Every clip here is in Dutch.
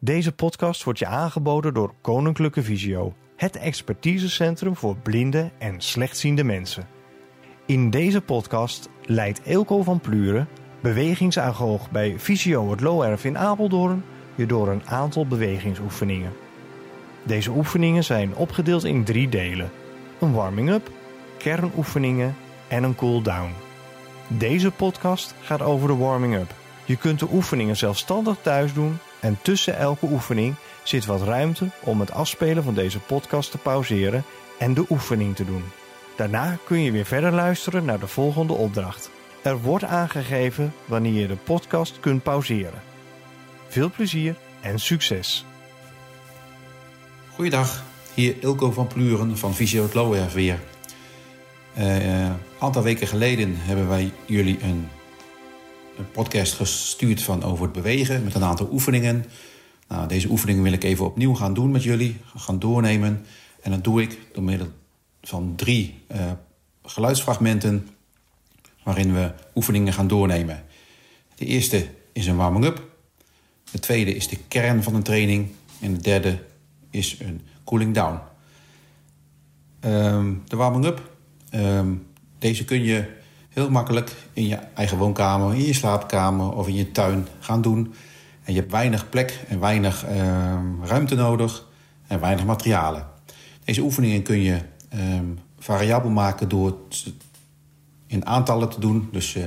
Deze podcast wordt je aangeboden door Koninklijke Visio, het expertisecentrum voor blinde en slechtziende mensen. In deze podcast leidt Eelco van Pluren, bewegingsagoog bij Visio het Looerf in Apeldoorn, je door een aantal bewegingsoefeningen. Deze oefeningen zijn opgedeeld in drie delen: een warming-up, kernoefeningen en een cool-down. Deze podcast gaat over de warming-up. Je kunt de oefeningen zelfstandig thuis doen en tussen elke oefening zit wat ruimte om het afspelen van deze podcast te pauzeren en de oefening te doen. Daarna kun je weer verder luisteren naar de volgende opdracht. Er wordt aangegeven wanneer je de podcast kunt pauzeren. Veel plezier en succes! Goeiedag, hier Ilko van Pluren van Visio Lower weer. Eh, een aantal weken geleden hebben wij jullie een, een, podcast gestuurd van over het bewegen met een aantal oefeningen. Nou, deze oefeningen wil ik even opnieuw gaan doen met jullie, gaan doornemen. En dat doe ik door middel van drie uh, geluidsfragmenten waarin we oefeningen gaan doornemen. De eerste is een warming-up. De tweede is de kern van een training. En de derde is een cooling down. Um, de warming-up Um, deze kun je heel makkelijk in je eigen woonkamer, in je slaapkamer of in je tuin gaan doen. En je hebt weinig plek en weinig um, ruimte nodig en weinig materialen. Deze oefeningen kun je um, variabel maken door in aantallen te doen. Dus uh,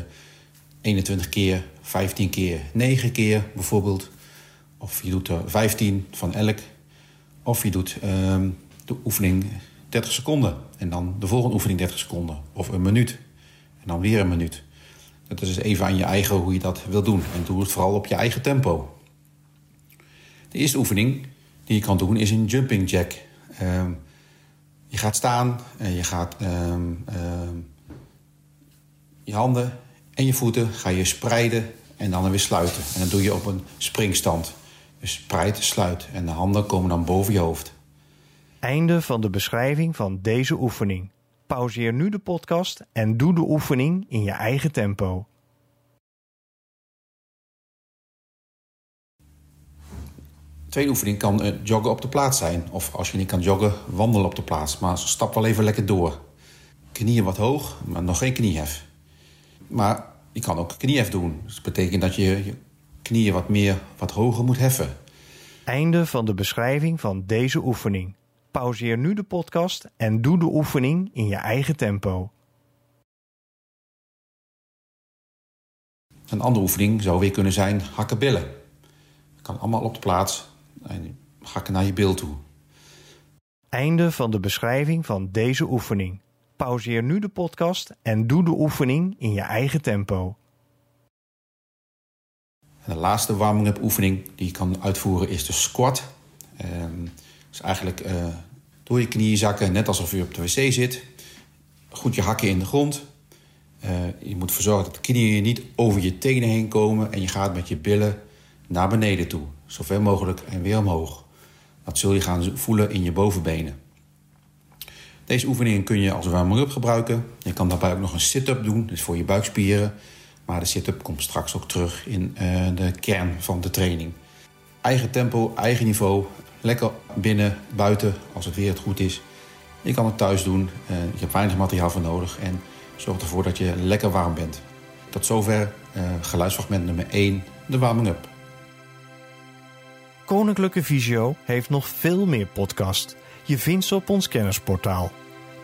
21 keer, 15 keer, 9 keer bijvoorbeeld. Of je doet er 15 van elk. Of je doet de oefening 30 seconden. En dan de volgende oefening 30 seconden. Of een minuut. En dan weer een minuut. Dat is dus even aan je eigen hoe je dat wil doen. En doe het vooral op je eigen tempo. De eerste oefening die je kan doen is een jumping jack. Um, je gaat staan en je gaat um, um, je handen en je voeten ga je spreiden en dan weer sluiten. En dat doe je op een springstand. Dus spreid, sluit en de handen komen dan boven je hoofd. Einde van de beschrijving van deze oefening. Pauzeer nu de podcast en doe de oefening in je eigen tempo. tweede oefening kan uh, joggen op de plaats zijn. Of als je niet kan joggen, wandelen op de plaats. Maar stap wel even lekker door. Knieën wat hoog, maar nog geen kniehef. Maar je kan ook kniehef doen. Dus dat betekent dat je je knieën wat meer, wat hoger moet heffen. Einde van de beschrijving van deze oefening. Pauzeer nu de podcast en doe de oefening in je eigen tempo. Een andere oefening zou weer kunnen zijn hakken billen. Je kan allemaal op de plaats en hakken naar je bil toe. Einde van de beschrijving van deze oefening. Pauzeer nu de podcast en doe de oefening in je eigen tempo. En de laatste warming-up oefening die je kan uitvoeren is de squat. Um, dus eigenlijk uh, door je knieën zakken, net alsof je op de wc zit. Goed je hakken in de grond. Uh, je moet ervoor zorgen dat de knieën niet over je tenen heen komen. En je gaat met je billen naar beneden toe. Zoveel mogelijk en weer omhoog. Dat zul je gaan voelen in je bovenbenen. Deze oefeningen kun je als warming-up gebruiken. Je kan daarbij ook nog een sit-up doen, dus voor je buikspieren. Maar de sit-up komt straks ook terug in uh, de kern van de training. Eigen tempo, eigen niveau. Lekker binnen, buiten, als het weer het goed is. Je kan het thuis doen. Je hebt weinig materiaal voor nodig. En zorg ervoor dat je lekker warm bent. Tot zover uh, geluidsfragment nummer 1, de warming-up. Koninklijke Visio heeft nog veel meer podcast. Je vindt ze op ons kennisportaal.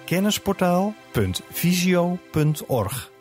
kennisportaal.visio.org